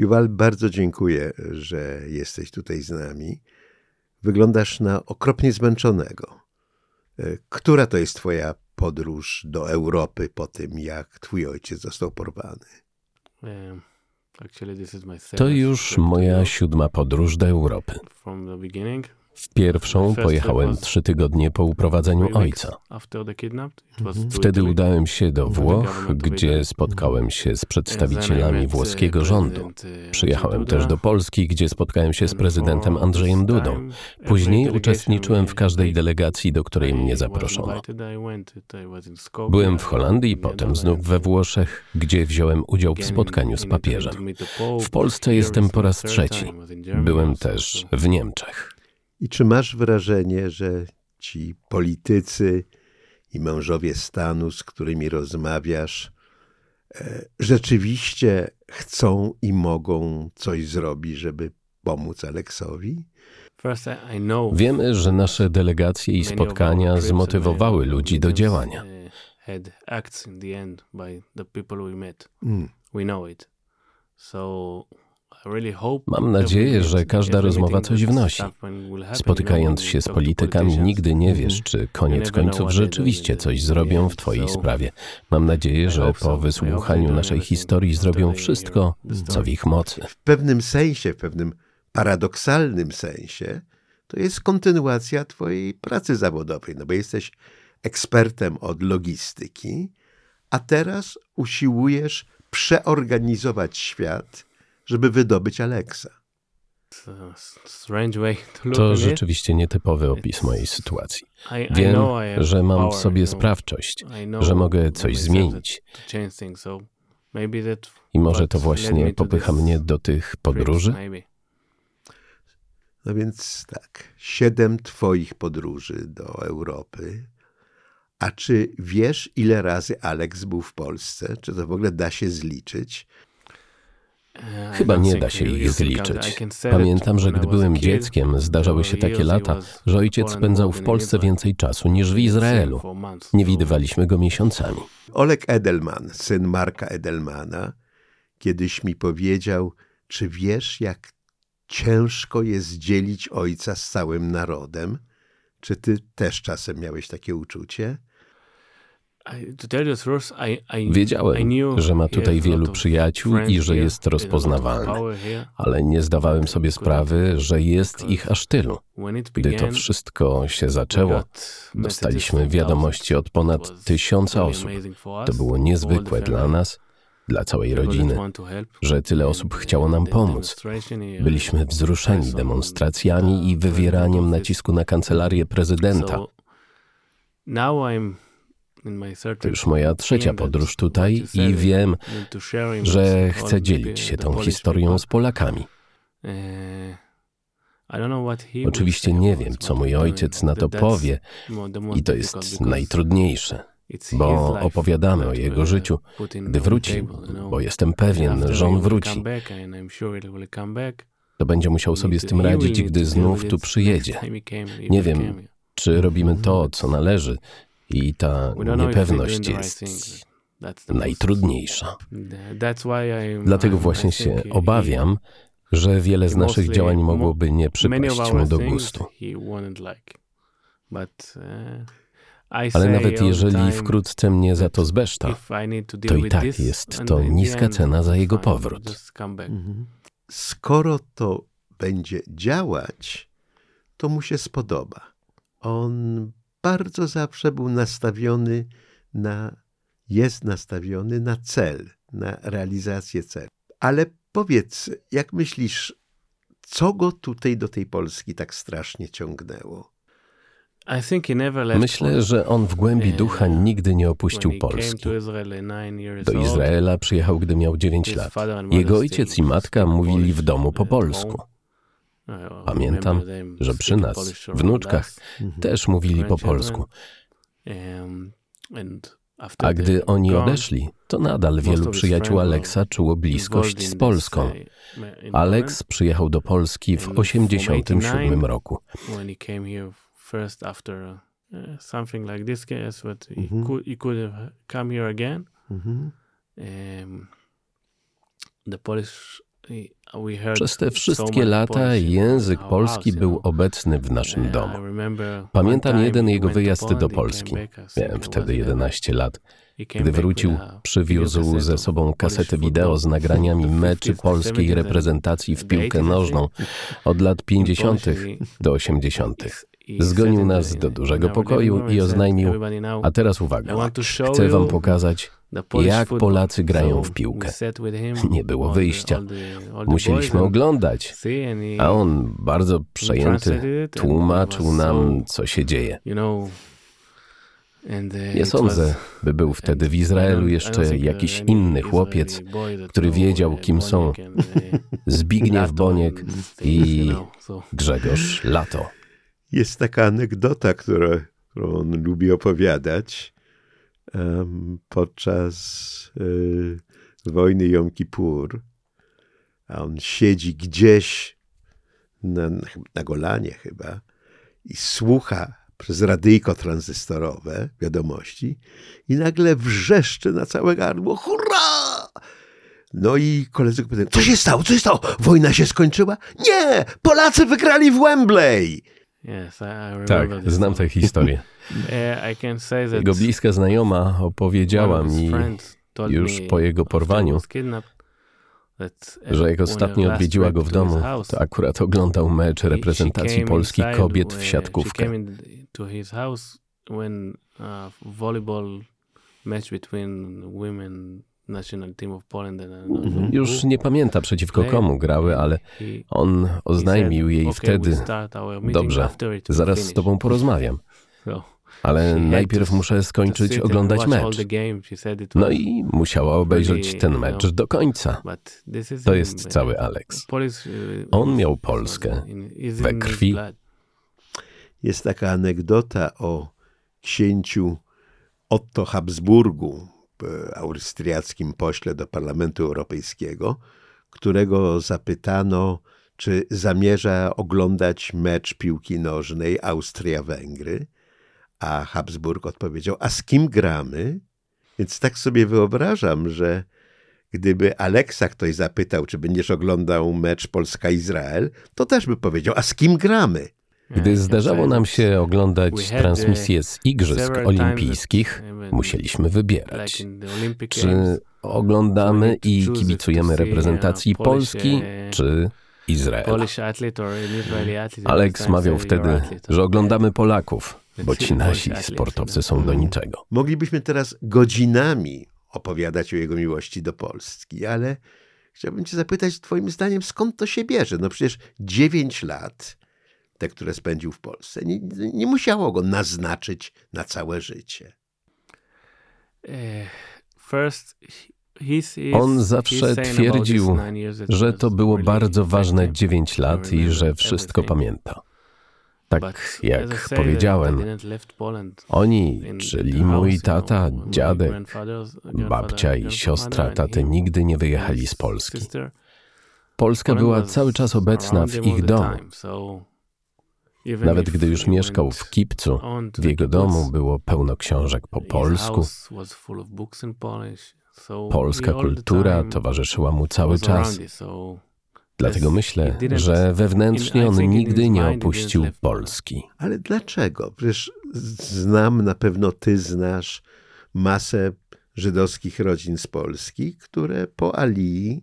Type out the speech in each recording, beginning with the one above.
Juwal, bardzo dziękuję, że jesteś tutaj z nami. Wyglądasz na okropnie zmęczonego. E, która to jest twoja podróż do Europy po tym, jak twój ojciec został porwany? Um, To już moja siódma podróż do Europy. W pierwszą pojechałem trzy tygodnie po uprowadzeniu ojca. to Wtedy udałem się do Włoch, gdzie spotkałem się z przedstawicielami włoskiego rządu. Przyjechałem też do Polski, gdzie spotkałem się z prezydentem Andrzejem Dudą. Później uczestniczyłem w każdej delegacji, do której mnie zaproszono. Byłem w Holandii, potem znów we Włoszech, gdzie wziąłem udział w spotkaniu z papieżem. W Polsce jestem po raz trzeci. Byłem też w Niemczech. I czy masz wrażenie, że ci politycy i mężowie stanu, z którymi rozmawiasz, e, rzeczywiście chcą i mogą coś zrobić, żeby pomóc Aleksowi? Wiemy, że nasze delegacje i spotkania zmotywowały ludzi do działania. uh, Mam nadzieję, że każda rozmowa coś wnosi. Spotykając się z politykami, nigdy nie wiesz, czy koniec końców rzeczywiście coś zrobią w Twojej sprawie. Mam nadzieję, że po wysłuchaniu naszej historii zrobią wszystko, co w ich mocy. W pewnym sensie, w pewnym paradoksalnym sensie, to jest kontynuacja twojej pracy zawodowej, no bo jesteś ekspertem od logistyki, a teraz usiłujesz przeorganizować świat, żeby wydobyć Aleksa. It's a strange way to rzeczywiście nietypowy opis mojej sytuacji. Wiem, że mam w sobie sprawczość, że mogę coś zmienić. I może to właśnie popycha mnie do tych podróży? No więc tak, siedem twoich podróży do Europy. A czy wiesz, ile razy Aleks był w Polsce? Czy to w ogóle da się zliczyć? Chyba nie da się ich zliczyć. Pamiętam, że gdy byłem dzieckiem, zdarzały się takie lata, że ojciec spędzał w Polsce więcej czasu niż w Izraelu. Nie widywaliśmy go miesiącami. Oleg Edelman, syn Marka Edelmana, kiedyś mi powiedział, czy wiesz, jak ciężko jest dzielić ojca z całym narodem? Czy ty też czasem miałeś takie uczucie? Wiedziałem, że ma tutaj wielu przyjaciół i że jest rozpoznawalny, ale nie zdawałem sobie sprawy, że jest ich aż tylu. Gdy to wszystko się zaczęło, dostaliśmy wiadomości od ponad tysiąca osób. To było niezwykłe dla nas, dla całej rodziny, że tyle osób chciało nam pomóc. Byliśmy wzruszeni demonstracjami i wywieraniem nacisku na kancelarię prezydenta. Now I'm To już moja trzecia podróż tutaj i wiem, że chcę dzielić się tą historią z Polakami. Oczywiście nie wiem, co mój ojciec na to powie. i to jest najtrudniejsze, bo opowiadamy o jego życiu, gdy wróci, bo jestem pewien, że on wróci. To będzie musiał sobie z tym radzić, gdy znów tu przyjedzie. Nie wiem, czy robimy to, co należy i ta niepewność jest najtrudniejsza. Dlatego właśnie się obawiam, że wiele z naszych działań mogłoby nie przypaść mu do gustu. Ale nawet jeżeli wkrótce mnie za to zbeszta, to i tak jest to niska cena za jego powrót. Mhm. Skoro to będzie działać, to mu się spodoba. On bardzo zawsze był nastawiony na, jest nastawiony na cel, na realizację celu. Ale powiedz, jak myślisz, co go tutaj do tej Polski tak strasznie ciągnęło? Myślę, że on w głębi ducha nigdy nie opuścił Polski. Do Izraela przyjechał, gdy miał 9 lat. Jego ojciec i matka mówili w domu po polsku. Pamiętam, że przy nas, wnuczkach, też mówili po polsku. A gdy oni odeszli, to nadal wielu przyjaciół Aleksa czuło bliskość z Polską. Aleks przyjechał do Polski w 1987 roku. uh, something like this case, but he could he could have come here again. Mhm. Um, the Polish Przez te wszystkie lata język polski był obecny w naszym domu. Pamiętam jeden jego wyjazd do Polski. Miałem wtedy 11 lat. Gdy wrócił, przywiózł ze sobą kasetę wideo z nagraniami meczy polskiej reprezentacji w piłkę nożną od lat 50. do 80. Zgonił nas do dużego pokoju i oznajmił: A teraz uwaga, chcę wam pokazać, jak Polacy grają w piłkę. Nie było wyjścia. Musieliśmy oglądać. A on, bardzo przejęty, tłumaczył nam, co się dzieje. Nie sądzę, by był wtedy w Izraelu jeszcze jakiś inny chłopiec, który wiedział, kim są Zbigniew Boniek i Grzegorz Lato. Jest taka anegdota, którą, którą on lubi opowiadać um, podczas y, wojny Jom Kippur. A on siedzi gdzieś na, na Golanie chyba i słucha przez radyjko tranzystorowe wiadomości i nagle wrzeszczy na całe gardło hurra! No i koledzy pytają, co się stało, co się stało? Wojna się skończyła? Nie! Polacy wygrali w Wembley! Yes, tak, znam tę historię. Jego bliska znajoma opowiedziała mi już po jego porwaniu, że jak ostatnio odwiedziła go w domu, to akurat oglądał mecz reprezentacji Polski kobiet w siatkówkę. Mhm. Już nie pamięta przeciwko komu grały, ale on oznajmił jej wtedy: Dobrze, zaraz z tobą porozmawiam. Ale najpierw muszę skończyć oglądać mecz. No i musiała obejrzeć ten mecz do końca. To jest cały Alex. Uh, On miał Polskę we krwi. Jest taka anegdota o księciu Otto Habsburgu, austriackim pośle do Parlamentu Europejskiego, którego zapytano, czy zamierza oglądać mecz piłki nożnej Austria-Węgry, a Habsburg odpowiedział: A z kim gramy? Więc tak sobie wyobrażam, że gdyby Aleksa ktoś zapytał, czy będziesz oglądał mecz Polska-Izrael, to też by powiedział: A z kim gramy? Gdy zdarzało nam się oglądać transmisje z Igrzysk Olimpijskich, musieliśmy wybierać, czy oglądamy i kibicujemy reprezentacji Polski, czy Izraela. Alex mawiał wtedy, że oglądamy Polaków, bo ci nasi sportowcy są do niczego. Moglibyśmy teraz godzinami opowiadać o jego miłości do Polski, ale chciałbym cię zapytać twoim zdaniem, skąd to się bierze? No przecież dziewięć lat te, które spędził w Polsce. Nie, nie musiało go naznaczyć na całe życie. On zawsze twierdził, że to było bardzo ważne dziewięć lat i że wszystko pamięta. Tak jak powiedziałem, oni, czyli mój tata, dziadek, babcia i siostra taty nigdy nie wyjechali z Polski. Polska była cały czas obecna w ich domu. Nawet gdy już mieszkał w Kipcu, w jego domu było pełno książek po polsku. Polska kultura towarzyszyła mu cały czas. Dlatego myślę, że wewnętrznie on nigdy nie opuścił Polski. Ale dlaczego? Przecież znam, na pewno ty znasz masę żydowskich rodzin z Polski, które po Alii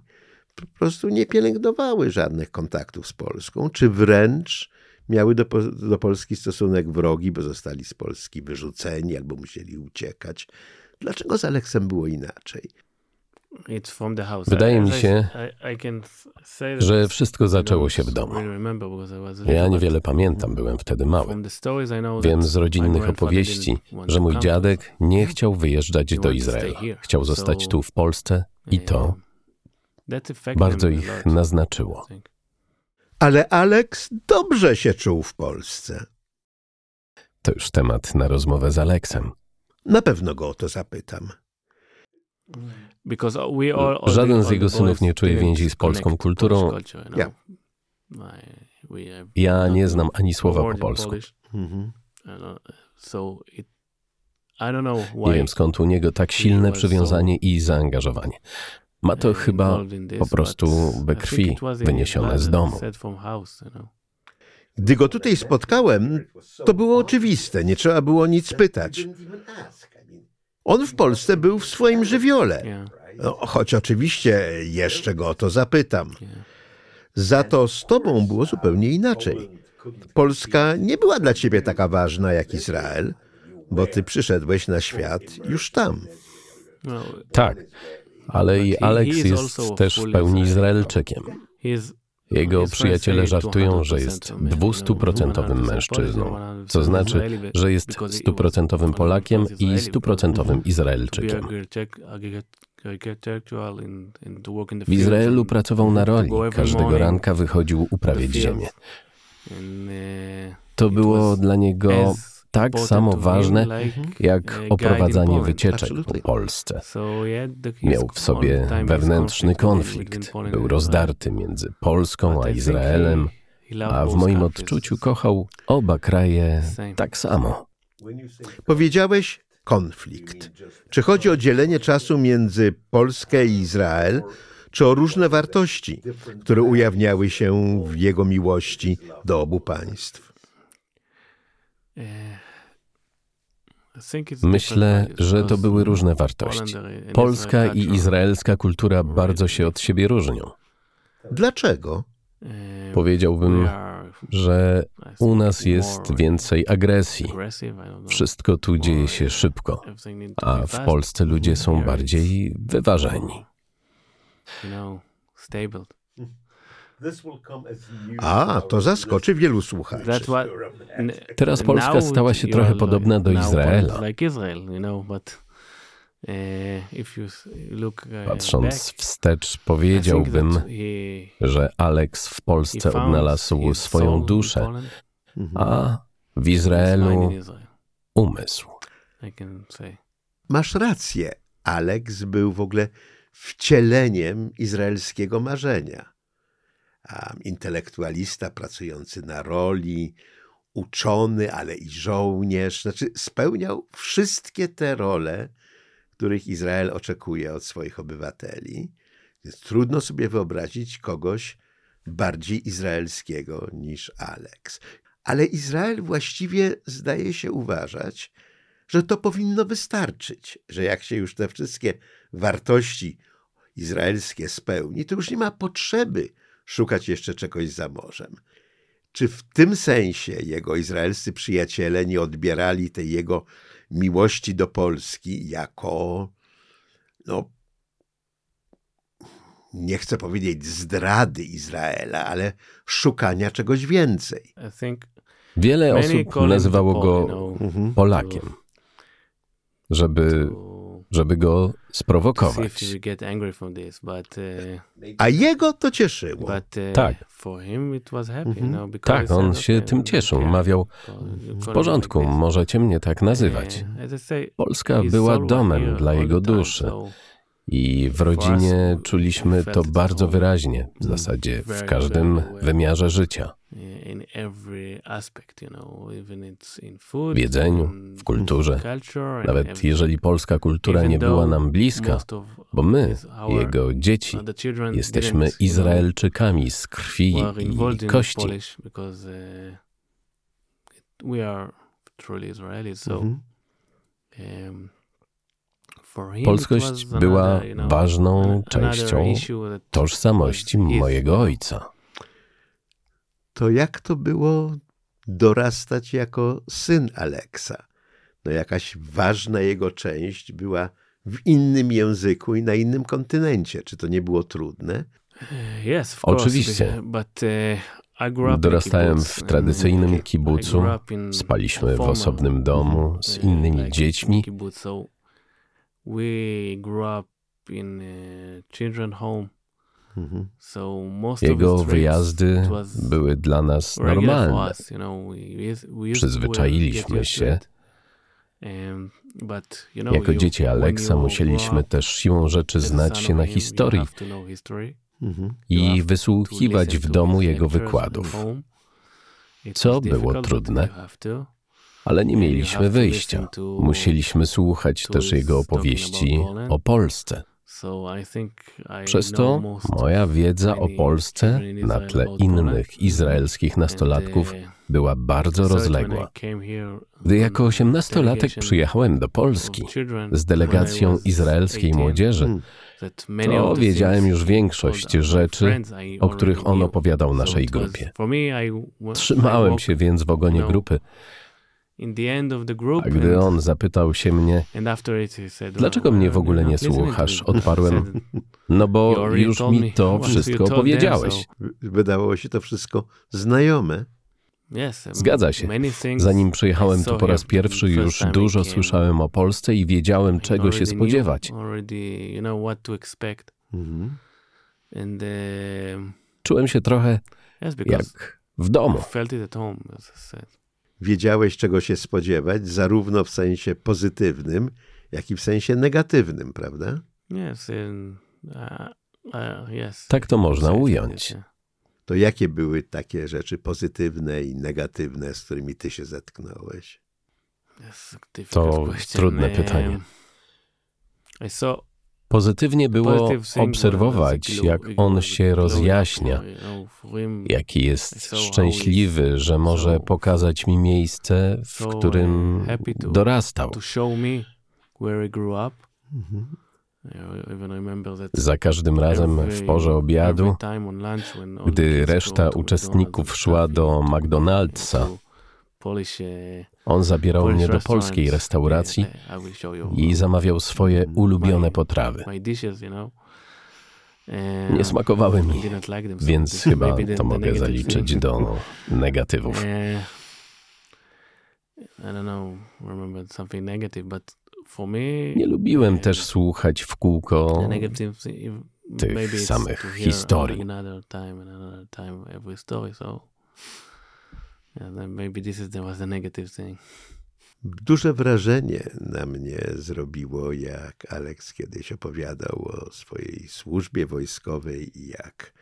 po prostu nie pielęgnowały żadnych kontaktów z Polską, czy wręcz miały do, do Polski stosunek wrogi, bo zostali z Polski wyrzuceni albo musieli uciekać. Dlaczego z Aleksem było inaczej? Wydaje mi się, że wszystko zaczęło się w domu. Ja niewiele pamiętam, byłem wtedy mały. Wiem z rodzinnych opowieści, że mój dziadek nie chciał wyjeżdżać do Izraela. Chciał zostać tu w Polsce i to bardzo ich naznaczyło. Ale Alex dobrze się czuł w Polsce. To już temat na rozmowę z Aleksem. Na pewno go o to zapytam. Żaden z jego synów nie czuje więzi z polską kulturą. Ja. Ja nie znam ani słowa po polsku. Mhm. Nie wiem skąd u niego tak silne przywiązanie i zaangażowanie. Ma to chyba po prostu we krwi wyniesione z domu. Gdy go tutaj spotkałem, to było oczywiste, nie trzeba było nic pytać. On w Polsce był w swoim żywiole. No, choć oczywiście jeszcze go o to zapytam. Za to z tobą było zupełnie inaczej. Polska nie była dla ciebie taka ważna jak Izrael, bo ty przyszedłeś na świat już tam. Tak, ale i Alex jest też w pełni Izraelczykiem. Jego przyjaciele żartują, że jest dwustuprocentowym mężczyzną, co znaczy, że jest stuprocentowym Polakiem i stuprocentowym Izraelczykiem. W Izraelu pracował na roli, każdego ranka wychodził uprawiać ziemię. To było dla niego tak samo ważne jak oprowadzanie wycieczek po Polsce. Miał w sobie wewnętrzny konflikt. Był rozdarty między Polską a Izraelem, a w moim odczuciu kochał oba kraje tak samo. Powiedziałeś konflikt. Czy chodzi o dzielenie czasu między Polskę i Izrael, czy o różne wartości, które ujawniały się w jego miłości do obu państw? Myślę, że to były różne wartości. Polska i izraelska kultura bardzo się od siebie różnią. Dlaczego? Powiedziałbym, że u nas jest więcej agresji. Wszystko tu dzieje się szybko, a w Polsce ludzie są bardziej wyważeni. A, to zaskoczy wielu słuchaczy. Teraz Polska stała się trochę podobna do Izraela. Patrząc wstecz, powiedziałbym, że Alex w Polsce odnalazł swoją duszę, a w Izraelu umysł. Masz rację. Alex był w ogóle wcieleniem izraelskiego marzenia intelektualista pracujący na roli, uczony, ale i żołnierz. Znaczy, spełniał wszystkie te role, których Izrael oczekuje od swoich obywateli. Więc trudno sobie wyobrazić kogoś bardziej izraelskiego niż Alex. Ale Izrael właściwie zdaje się uważać, że to powinno wystarczyć, że jak się już te wszystkie wartości izraelskie spełni, to już nie ma potrzeby szukać jeszcze czegoś za morzem. Czy w tym sensie jego izraelscy przyjaciele nie odbierali tej jego miłości do Polski jako, no, nie chcę powiedzieć zdrady Izraela, ale szukania czegoś więcej? Wiele osób nazywało go mhm. Polakiem, żeby żeby go sprowokować. Uh, A jego to cieszyło. uh, tak. Mhm. Tak, on się tym cieszył. Mawiał, w porządku, możecie mnie tak nazywać. Polska była domem dla jego duszy. I w rodzinie czuliśmy to bardzo wyraźnie, w zasadzie w każdym wymiarze życia. W jedzeniu, w kulturze. Nawet jeżeli polska kultura nie była nam bliska, bo my, jego dzieci, jesteśmy Izraelczykami z krwi i kości. Mhm. Polskość była ważną częścią tożsamości mojego ojca. To jak to było dorastać jako syn Aleksa? No jakaś ważna jego część była w innym języku i na innym kontynencie. Czy to nie było trudne? Oczywiście. Uh, Dorastałem w tradycyjnym kibucu, spaliśmy w osobnym domu z innymi dziećmi we grew up in a children home. Mhm. Jego wyjazdy były dla nas normalne. Przyzwyczailiśmy się. Jako dzieci Alexa musieliśmy też siłą rzeczy znać się na historii mhm. i wysłuchiwać w domu jego wykładów. Co było trudne, ale nie mieliśmy wyjścia. Musieliśmy słuchać też jego opowieści o Polsce. Przez to moja wiedza o Polsce na tle innych izraelskich nastolatków była bardzo rozległa. Gdy jako osiemnastolatek przyjechałem do Polski z delegacją izraelskiej młodzieży, to wiedziałem już większość rzeczy, o których on opowiadał naszej grupie. Trzymałem się więc w ogonie grupy, a gdy on zapytał się mnie, dlaczego mnie w ogóle nie słuchasz, odparłem, no bo już mi to wszystko opowiedziałeś. Wydawało się to wszystko znajome. Zgadza się. Zanim przyjechałem tu po raz pierwszy, już dużo słyszałem o Polsce i wiedziałem, czego się spodziewać. Mhm. Czułem się trochę jak w domu. Wiedziałeś, czego się spodziewać, zarówno w sensie pozytywnym, jak i w sensie negatywnym, prawda? Uh, uh, tak to można ująć. To jakie były takie rzeczy pozytywne i negatywne, z którymi ty się zetknąłeś? To trudne pytanie. Pozytywnie było obserwować, jak on się rozjaśnia, jaki jest szczęśliwy, że może pokazać mi miejsce, w którym dorastał. Za każdym razem w porze obiadu, gdy reszta uczestników szła do McDonald'sa, on zabierał mnie do polskiej restauracji i zamawiał swoje ulubione potrawy. Nie smakowały mi, więc chyba to mogę zaliczyć do negatywów. Nie lubiłem też słuchać w kółko tych samych historii. Duże wrażenie na mnie zrobiło, jak Alex kiedyś opowiadał o swojej służbie wojskowej i jak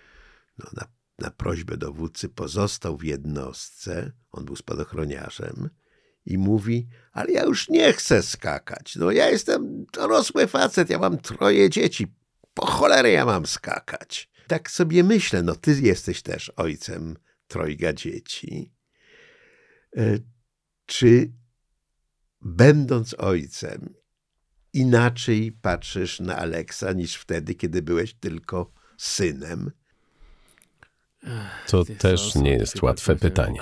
no, na, na prośbę dowódcy pozostał w jednostce. On był spadochroniarzem i mówi, ale ja już nie chcę skakać. No ja jestem dorosły facet, ja mam troje dzieci. Po cholerę ja mam skakać. Tak sobie myślę, no ty jesteś też ojcem trojga dzieci. E, czy będąc ojcem, inaczej patrzysz na Aleksa niż wtedy, kiedy byłeś tylko synem? To też nie jest łatwe pytanie.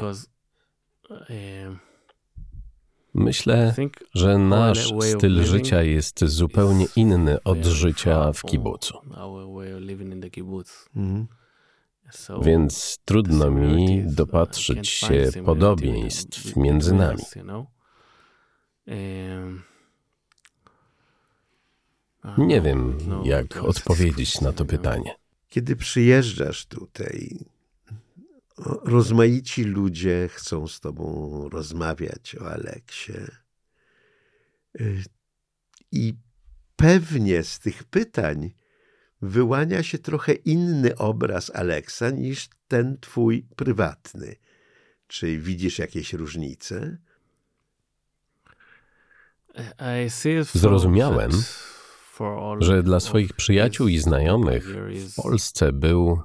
Myślę, że nasz styl życia jest zupełnie inny od życia w kibucu. Mhm. Więc trudno mi dopatrzyć się podobieństw między nami. Nie wiem, no, jak odpowiedzieć na to pytanie. Kiedy przyjeżdżasz tutaj, rozmaici ludzie chcą z tobą rozmawiać o Aleksie. Y, I pewnie z tych pytań wyłania się trochę inny obraz Aleksa niż ten twój prywatny. Czy widzisz jakieś różnice? Zrozumiałem, że dla swoich przyjaciół i znajomych w Polsce był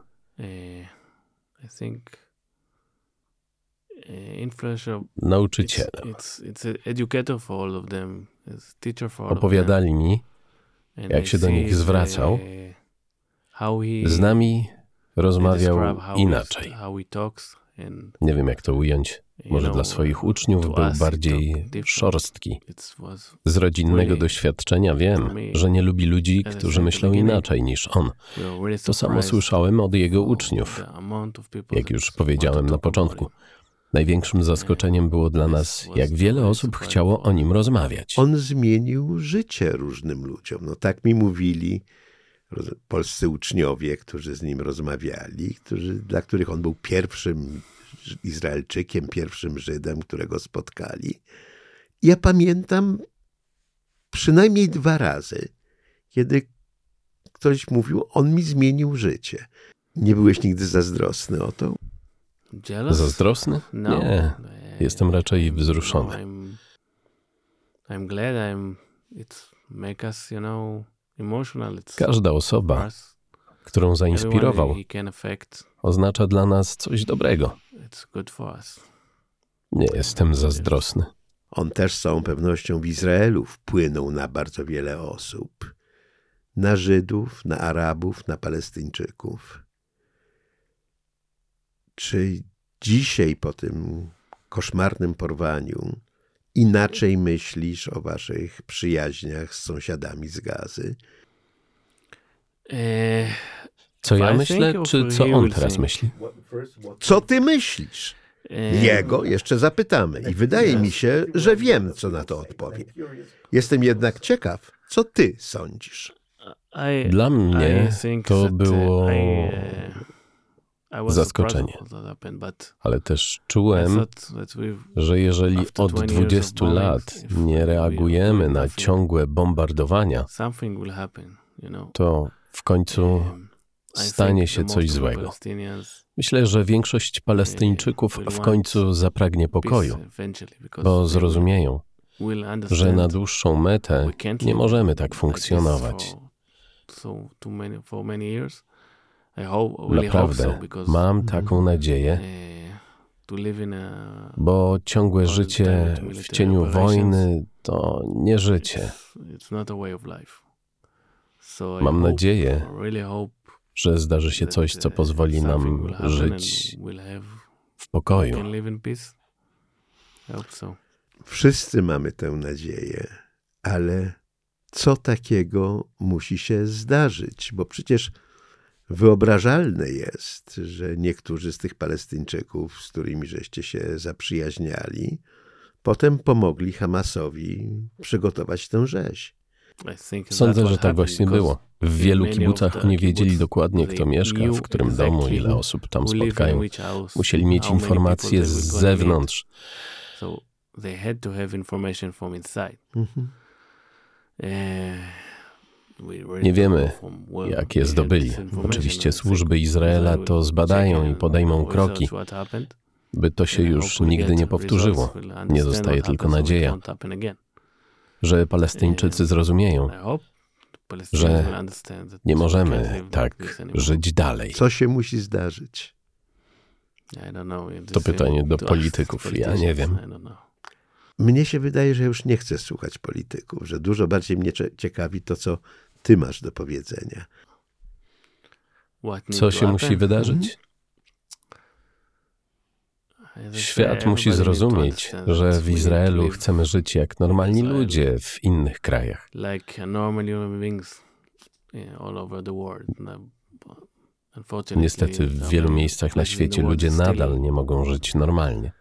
nauczycielem. Opowiadali mi, jak się do nich zwracał, z nami rozmawiał inaczej. Nie wiem, jak to ująć. Może dla swoich uczniów był bardziej szorstki. Z rodzinnego doświadczenia wiem, że nie lubi ludzi, którzy myślą inaczej niż on. To samo słyszałem od jego uczniów. Jak już powiedziałem na początku. Największym zaskoczeniem było dla nas, jak wiele osób chciało o nim rozmawiać. On zmienił życie różnym ludziom. No tak mi mówili polscy uczniowie, którzy z nim rozmawiali, którzy, dla których on był pierwszym Izraelczykiem, pierwszym Żydem, którego spotkali. Ja pamiętam przynajmniej dwa razy, kiedy ktoś mówił, on mi zmienił życie. Nie byłeś nigdy zazdrosny o to? Zazdrosny? No. Nie. Jestem raczej wzruszony. I'm glad I'm, it's make us, you know, Każda osoba, którą zainspirował, oznacza dla nas coś dobrego. Nie jestem zazdrosny. On też z całą pewnością w Izraelu wpłynął na bardzo wiele osób. Na Żydów, na Arabów, na Palestyńczyków. Czy dzisiaj po tym koszmarnym porwaniu inaczej myślisz o waszych przyjaźniach z sąsiadami z gazy? E, co ja myślę, czy co on teraz myśli? Co ty myślisz? E, Jego jeszcze zapytamy i wydaje mi się, że wiem, co na to odpowie. Jestem jednak ciekaw, co ty sądzisz. Dla mnie to było zaskoczenie. Ale też czułem, że jeżeli od 20 lat nie reagujemy na ciągłe bombardowania, to w końcu um, stanie się coś złego. Myślę, że większość Palestyńczyków w końcu zapragnie pokoju, bo zrozumieją, że na dłuższą metę nie możemy tak funkcjonować. Naprawdę, mam taką nadzieję, bo ciągłe życie w cieniu wojny to nie życie. Mam nadzieję, że zdarzy się coś, co pozwoli nam żyć w pokoju. Wszyscy mamy tę nadzieję, ale co takiego musi się zdarzyć? Bo przecież wyobrażalne jest, że niektórzy z tych Palestyńczyków, z którymi żeście się zaprzyjaźniali, potem pomogli Hamasowi przygotować tę rzeź. Sądzę, że tak właśnie było. W wielu kibucach nie wiedzieli dokładnie, kto mieszka, w którym domu, ile osób tam spotkają. Musieli mieć informacje z zewnątrz. Mhm. Nie wiemy, jak je zdobyli. Oczywiście służby Izraela to zbadają i podejmą kroki, by to się już nigdy nie powtórzyło. Nie zostaje tylko nadzieja, że Palestyńczycy zrozumieją, że nie możemy tak żyć dalej. Co się musi zdarzyć? To pytanie do polityków. Ja nie wiem. Mnie się wydaje, że już nie chcę słuchać polityków, że dużo bardziej mnie ciekawi to, co ty masz do powiedzenia. Co się musi wydarzyć? Świat musi zrozumieć, że w Izraelu chcemy żyć jak normalni ludzie w innych krajach. Niestety w wielu miejscach na świecie ludzie nadal nie mogą żyć normalnie.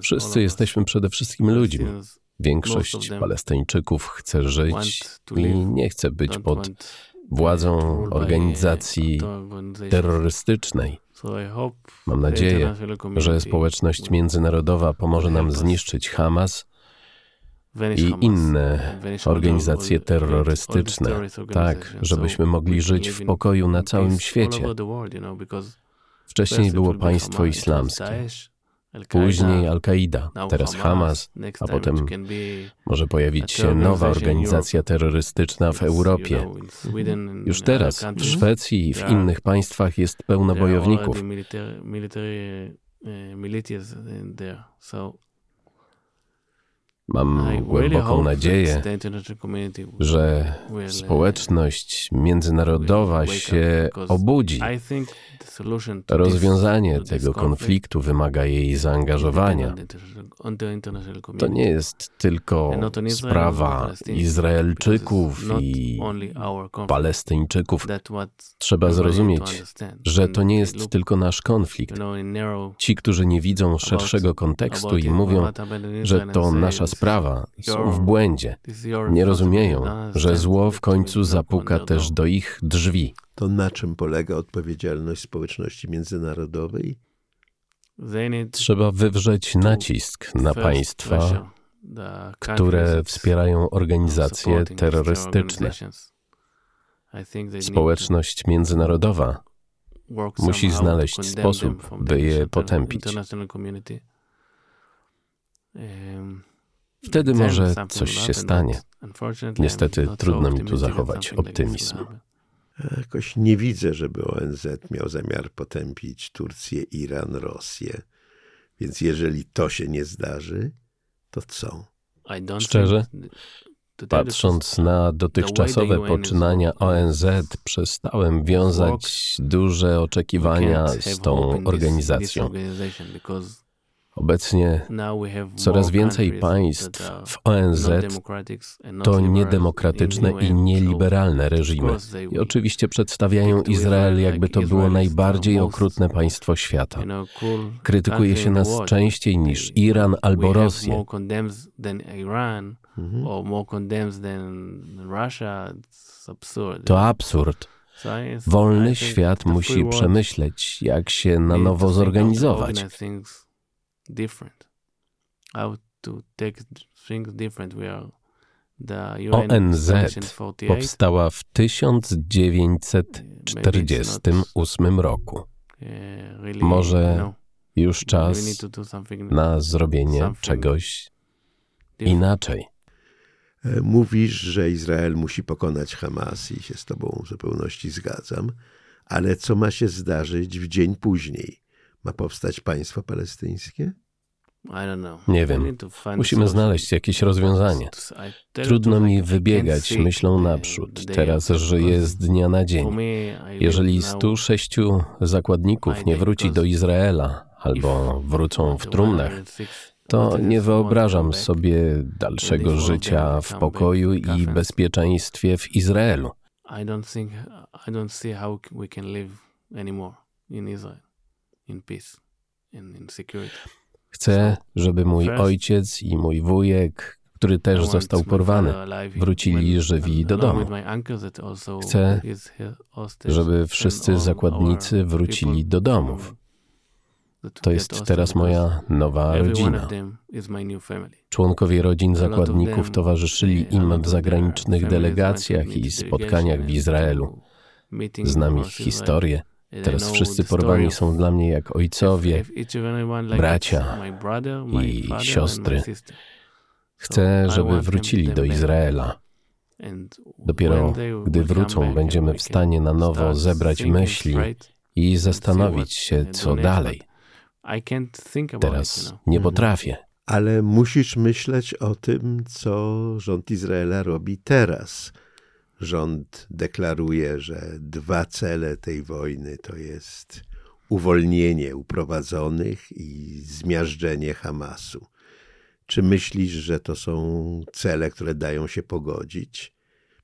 Wszyscy jesteśmy przede wszystkim ludźmi. Większość Palestyńczyków chce żyć i nie chce być pod władzą organizacji terrorystycznej. Mam nadzieję, że społeczność międzynarodowa pomoże nam zniszczyć Hamas i inne organizacje terrorystyczne, tak, żebyśmy mogli żyć w pokoju na całym świecie. Wcześniej było państwo islamskie, później Al-Kaida, teraz Hamas, a potem może pojawić się nowa organizacja terrorystyczna w Europie. Już teraz w Szwecji i w innych państwach jest pełno bojowników. Mam głęboką nadzieję, że społeczność międzynarodowa się obudzi. Rozwiązanie tego konfliktu wymaga jej zaangażowania. To nie jest tylko sprawa Izraelczyków i Palestyńczyków. Trzeba zrozumieć, że to nie jest tylko nasz konflikt. Ci, którzy nie widzą szerszego kontekstu i mówią, że to nasza sprawa, są w błędzie. Nie rozumieją, że zło w końcu zapuka też do ich drzwi. To na czym polega odpowiedzialność społeczności międzynarodowej? Trzeba wywrzeć nacisk na państwa, które wspierają organizacje terrorystyczne. Społeczność międzynarodowa musi znaleźć sposób, by je potępić. Wtedy może coś się stanie. Niestety trudno mi tu zachować optymizm. Jakoś nie widzę, żeby ONZ miał zamiar potępić Turcję, Iran, Rosję. Więc jeżeli to się nie zdarzy, to co? Szczerze, patrząc na dotychczasowe poczynania ONZ, przestałem wiązać duże oczekiwania z tą organizacją. Obecnie coraz więcej państw w ONZ to niedemokratyczne i nieliberalne reżimy. I oczywiście przedstawiają Izrael, jakby to było najbardziej okrutne państwo świata. Krytykuje się nas częściej niż Iran albo Rosję. To absurd. Wolny świat musi przemyśleć, jak się na nowo zorganizować different. How to take things different. We are ONZ powstała w 1948 roku. Może no. już czas na zrobienie czegoś inaczej. E, mówisz, że Izrael musi pokonać Hamas i się z Tobą w zupełności zgadzam, ale co ma się zdarzyć w dzień później? Ma powstać państwo palestyńskie? Nie wiem. Musimy znaleźć jakieś rozwiązanie. Trudno mi wybiegać myślą naprzód. Teraz żyję z dnia na dzień. Jeżeli 106 zakładników nie wróci do Izraela albo wrócą w trumnach, to nie wyobrażam sobie dalszego życia w pokoju i bezpieczeństwie w Izraelu. I don't think I don't see how we can live anymore in Israel in peace in security. Chcę, żeby mój ojciec i mój wujek, który też został porwany, wrócili żywi do domu. Chcę, żeby wszyscy zakładnicy wrócili do domów. To jest teraz moja nowa rodzina. Członkowie rodzin zakładników towarzyszyli im w zagranicznych delegacjach i spotkaniach w Izraelu. Znam ich historię. Teraz wszyscy porwani są dla mnie jak ojcowie, bracia i siostry. Chcę, żeby wrócili do Izraela. Dopiero gdy wrócą, będziemy w stanie na nowo zebrać myśli i zastanowić się, co dalej. Teraz nie potrafię. Ale musisz myśleć o tym, co rząd Izraela robi teraz rząd deklaruje, że dwa cele tej wojny to jest uwolnienie uprowadzonych i zmiażdżenie Hamasu. Czy myślisz, że to są cele, które dają się pogodzić?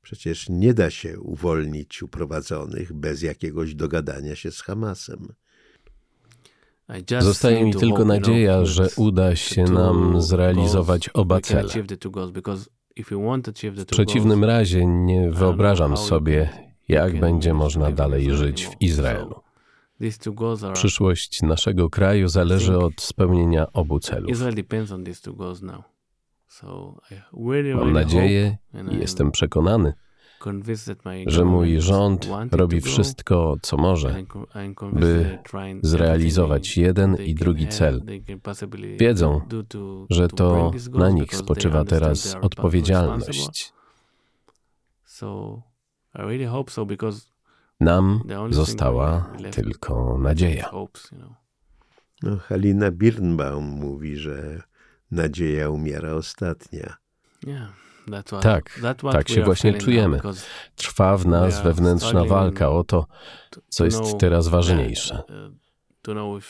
Przecież nie da się uwolnić uprowadzonych bez jakiegoś dogadania się z Hamasem. Zostaje mi tylko nadzieja, że uda się nam zrealizować oba cele. W przeciwnym razie nie wyobrażam sobie, jak będzie można dalej żyć w Izraelu. Przyszłość naszego kraju zależy od spełnienia obu celów. Mam nadzieję i jestem przekonany, że mój rząd robi wszystko, co może, by zrealizować jeden i drugi cel. Wiedzą, że to na nich spoczywa teraz odpowiedzialność. Nam została tylko nadzieja. No, Halina Birnbaum mówi, że nadzieja umiera ostatnia. Tak, tak się właśnie czujemy. Trwa w nas wewnętrzna walka o to, co jest teraz ważniejsze. Uh,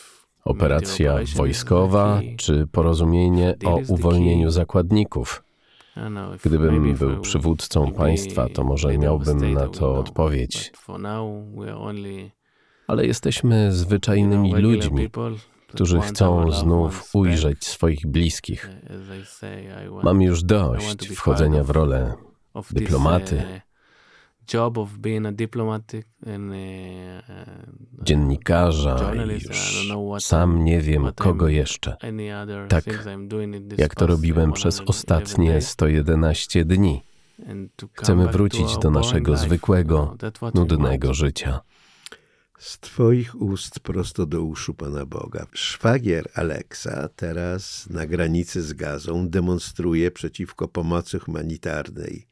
Operacja wojskowa czy porozumienie o uwolnieniu zakładników. Gdybym był przywódcą państwa, to może miałbym na to odpowiedź. Ale jesteśmy zwyczajnymi ludźmi, którzy chcą znów ujrzeć swoich bliskich. Mam już dość wchodzenia w rolę dyplomaty, dziennikarza i już sam nie wiem kogo jeszcze. Tak jak to robiłem przez ostatnie 111 dni. Chcemy wrócić do naszego zwykłego, nudnego życia. Z Twoich ust prosto do uszu Pana Boga. Szwagier Aleksa teraz na granicy z Gazą demonstruje przeciwko pomocy humanitarnej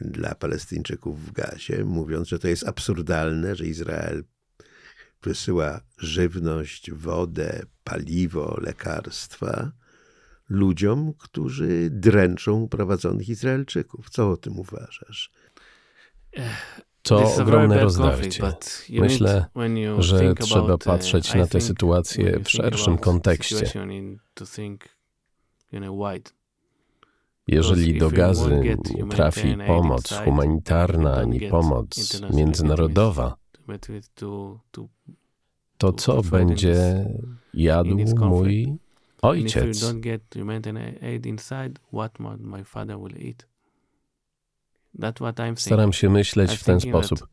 dla Palestyńczyków w Gazie, mówiąc, że to jest absurdalne, że Izrael wysyła żywność, wodę, paliwo, lekarstwa ludziom, którzy dręczą prowadzonych Izraelczyków. Co o tym uważasz? To ogromne rozdarcie. Myślę, że trzeba patrzeć na tę sytuację w szerszym kontekście. Jeżeli do gazy nie trafi pomoc humanitarna ani pomoc międzynarodowa, to co będzie jadł mój ojciec? Staram się myśleć w ten sposób,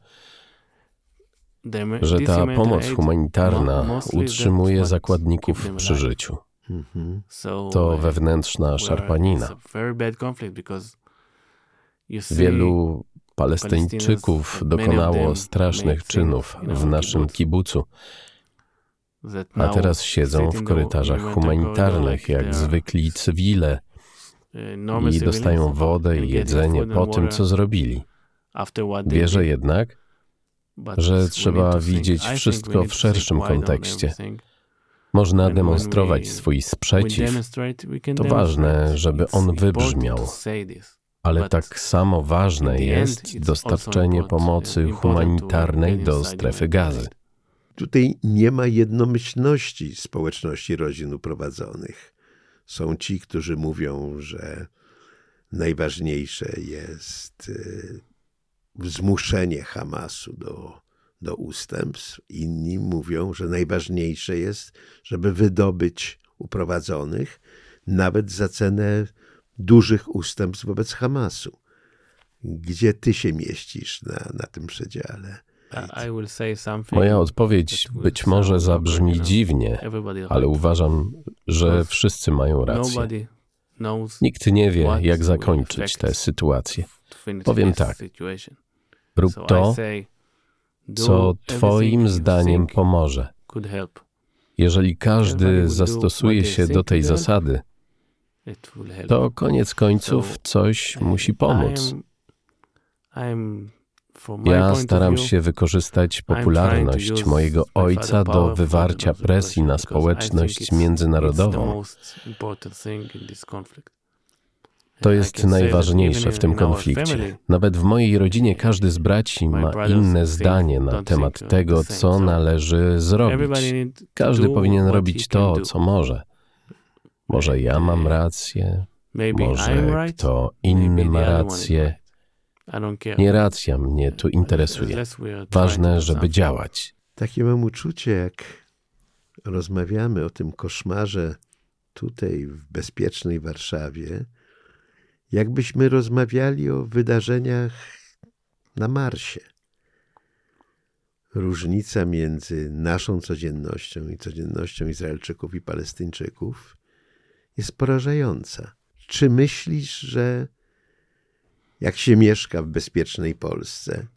że ta pomoc humanitarna utrzymuje zakładników przy życiu. Mhm. To uh, wewnętrzna szarpanina. Wielu Palestyńczyków dokonało strasznych czynów w naszym kibucu, a teraz siedzą w korytarzach humanitarnych jak zwykli cywile i dostają wodę i jedzenie po tym, co zrobili. Wierzę jednak, że trzeba widzieć wszystko w szerszym kontekście. Można demonstrować swój sprzeciw. To ważne, żeby on wybrzmiał. Ale tak samo ważne jest dostarczenie pomocy humanitarnej do strefy gazy. Tutaj nie ma jednomyślności społeczności rodzin uprowadzonych. Są ci, którzy mówią, że najważniejsze jest y, zmuszenie Hamasu do do ustępstw. Inni mówią, że najważniejsze jest, żeby wydobyć uprowadzonych, nawet za cenę dużych ustępstw wobec Hamasu. Gdzie ty się mieścisz na, na tym przedziale? Moja odpowiedź być może zabrzmi dziwnie, ale uważam, że wszyscy mają rację. Nikt nie wie, jak zakończyć tę sytuację. Powiem tak: rób to, co Twoim zdaniem pomoże. Jeżeli każdy zastosuje się do tej zasady, to koniec końców coś musi pomóc. Ja staram się wykorzystać popularność mojego ojca do wywarcia presji na społeczność międzynarodową. To jest najważniejsze w tym konflikcie. Nawet w mojej rodzinie każdy z braci ma inne zdanie na temat tego, co należy zrobić. Każdy powinien robić to, co może. Może ja mam rację, może kto inny ma rację. Nie racja mnie tu interesuje. Ważne, żeby działać. Takie mam uczucie, jak rozmawiamy o tym koszmarze tutaj w bezpiecznej Warszawie, jakbyśmy rozmawiali o wydarzeniach na Marsie. Różnica między naszą codziennością i codziennością Izraelczyków i Palestyńczyków jest porażająca. Czy myślisz, że jak się mieszka w bezpiecznej Polsce,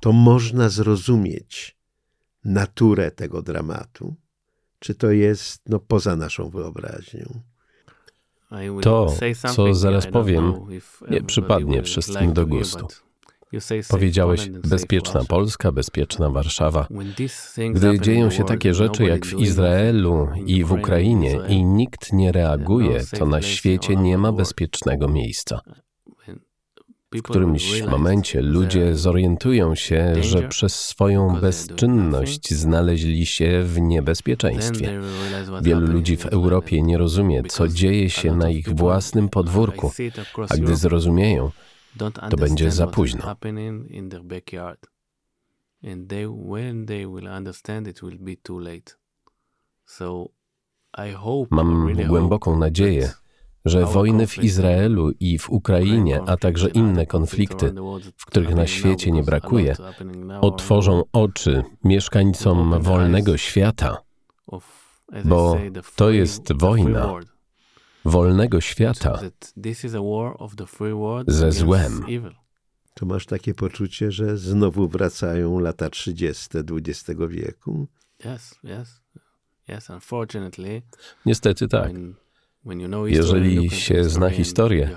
to można zrozumieć naturę tego dramatu? Czy to jest no, poza naszą wyobraźnią? To, co zaraz powiem, nie przypadnie wszystkim do gustu. Powiedziałeś bezpieczna Polska, bezpieczna Warszawa. Gdy dzieją się takie rzeczy jak w Izraelu i w Ukrainie i nikt nie reaguje, to na świecie nie ma bezpiecznego miejsca. W którymś momencie ludzie zorientują się, że przez swoją bezczynność znaleźli się w niebezpieczeństwie. Wielu ludzi w Europie nie rozumie, co dzieje się na ich własnym podwórku, a gdy zrozumieją, to będzie za późno. Mam głęboką nadzieję, że wojny w Izraelu i w Ukrainie, a także inne konflikty, w których na świecie nie brakuje, otworzą oczy mieszkańcom wolnego świata, bo to jest wojna wolnego świata ze złem. To masz takie poczucie, że znowu wracają lata 30. XX wieku? Yes, yes. Yes, unfortunately. Niestety tak. Jeżeli się zna historię,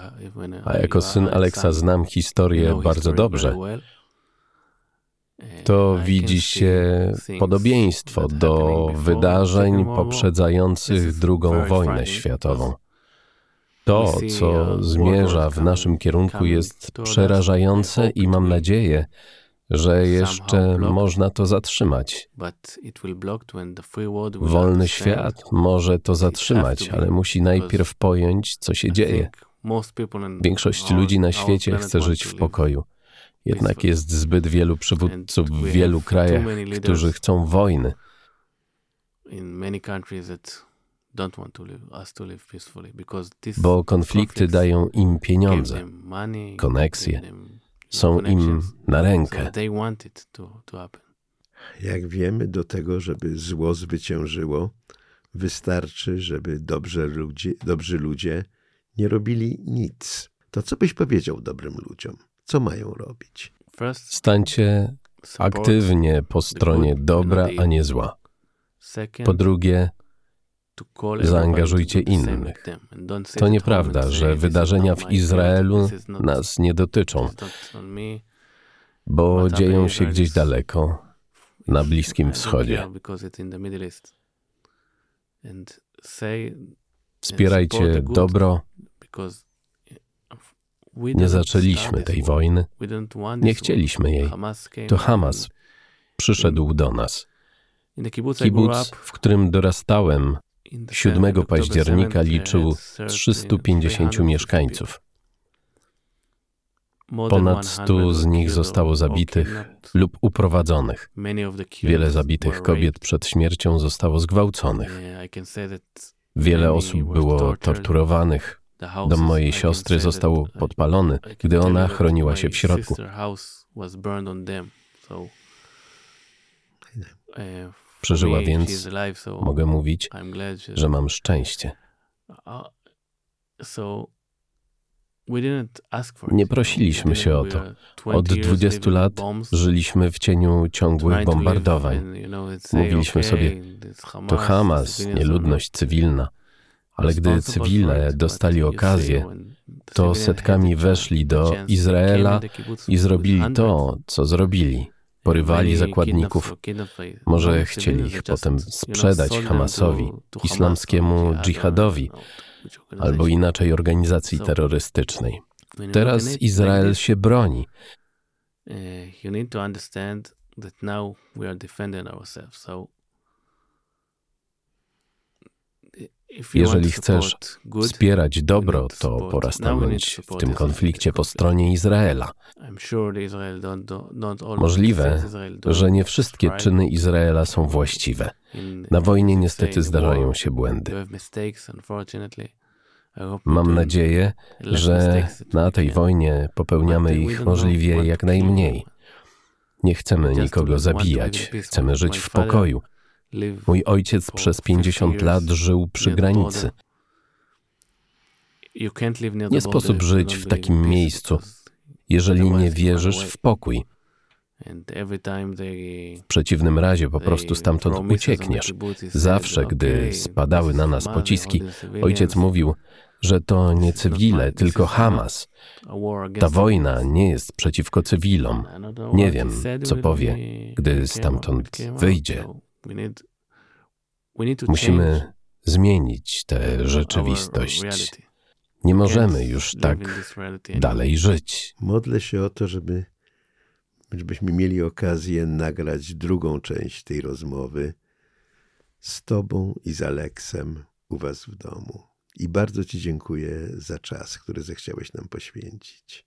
a jako syn Aleksa znam historię bardzo dobrze, to widzi się podobieństwo do wydarzeń poprzedzających II wojnę światową. To, co zmierza w naszym kierunku, jest przerażające i mam nadzieję, że jeszcze można to zatrzymać. Wolny świat może to zatrzymać, ale musi najpierw pojąć, co się dzieje. Większość ludzi na świecie chce żyć w pokoju. Jednak jest zbyt wielu przywódców w wielu krajach, którzy chcą wojny. Bo konflikty dają im pieniądze, koneksje, są im na rękę. Jak wiemy, do tego, żeby zło zwyciężyło, wystarczy, żeby dobrze ludzie, dobrzy ludzie nie robili nic. To co byś powiedział dobrym ludziom? Co mają robić? Stańcie aktywnie po stronie dobra, a nie zła. Po drugie, zaangażujcie innych. To nieprawda, że wydarzenia w Izraelu nas nie dotyczą, bo dzieją się gdzieś daleko, na Bliskim Wschodzie. Wspierajcie dobro. Nie zaczęliśmy tej wojny, nie chcieliśmy jej. To Hamas przyszedł do nas. Kibuc, w którym dorastałem, 7 października liczył 350 mieszkańców. Ponad 100 z nich zostało zabitych lub uprowadzonych. Wiele zabitych kobiet przed śmiercią zostało zgwałconych. Wiele osób było torturowanych. Dom mojej siostry został podpalony, gdy ona chroniła się w środku. Przeżyła więc, mogę mówić, że mam szczęście. Nie prosiliśmy się o to. Od 20 lat żyliśmy w cieniu ciągłych bombardowań. Mówiliśmy sobie, to Hamas, nieludność cywilna. Ale gdy cywile dostali okazję, to setkami weszli do Izraela i zrobili to, co zrobili porywali zakładników. Może chcieli ich potem sprzedać Hamasowi, islamskiemu dżihadowi, albo inaczej organizacji terrorystycznej. Teraz Izrael się broni. You need to understand that now we are defending ourselves. So Jeżeli chcesz wspierać dobro, to pora stanąć w tym konflikcie po stronie Izraela. Możliwe, że nie wszystkie czyny Izraela są właściwe. Na wojnie niestety zdarzają się błędy. Mam nadzieję, że na tej wojnie popełniamy ich możliwie jak najmniej. Nie chcemy nikogo zabijać, chcemy żyć w pokoju. Mój ojciec przez 50 lat żył przy granicy. Nie sposób żyć w takim miejscu, jeżeli nie wierzysz w pokój. W przeciwnym razie po prostu stamtąd uciekniesz. Zawsze, gdy spadały na nas pociski, ojciec mówił, że to nie cywile, tylko Hamas. Ta wojna nie jest przeciwko cywilom. Nie wiem, co powie, gdy stamtąd wyjdzie. Musimy zmienić tę rzeczywistość. Nie możemy już tak dalej żyć. Modlę się o to, żeby, żebyśmy mieli okazję nagrać drugą część tej rozmowy z Tobą i z Aleksem u Was w domu. I bardzo Ci dziękuję za czas, który zechciałeś nam poświęcić.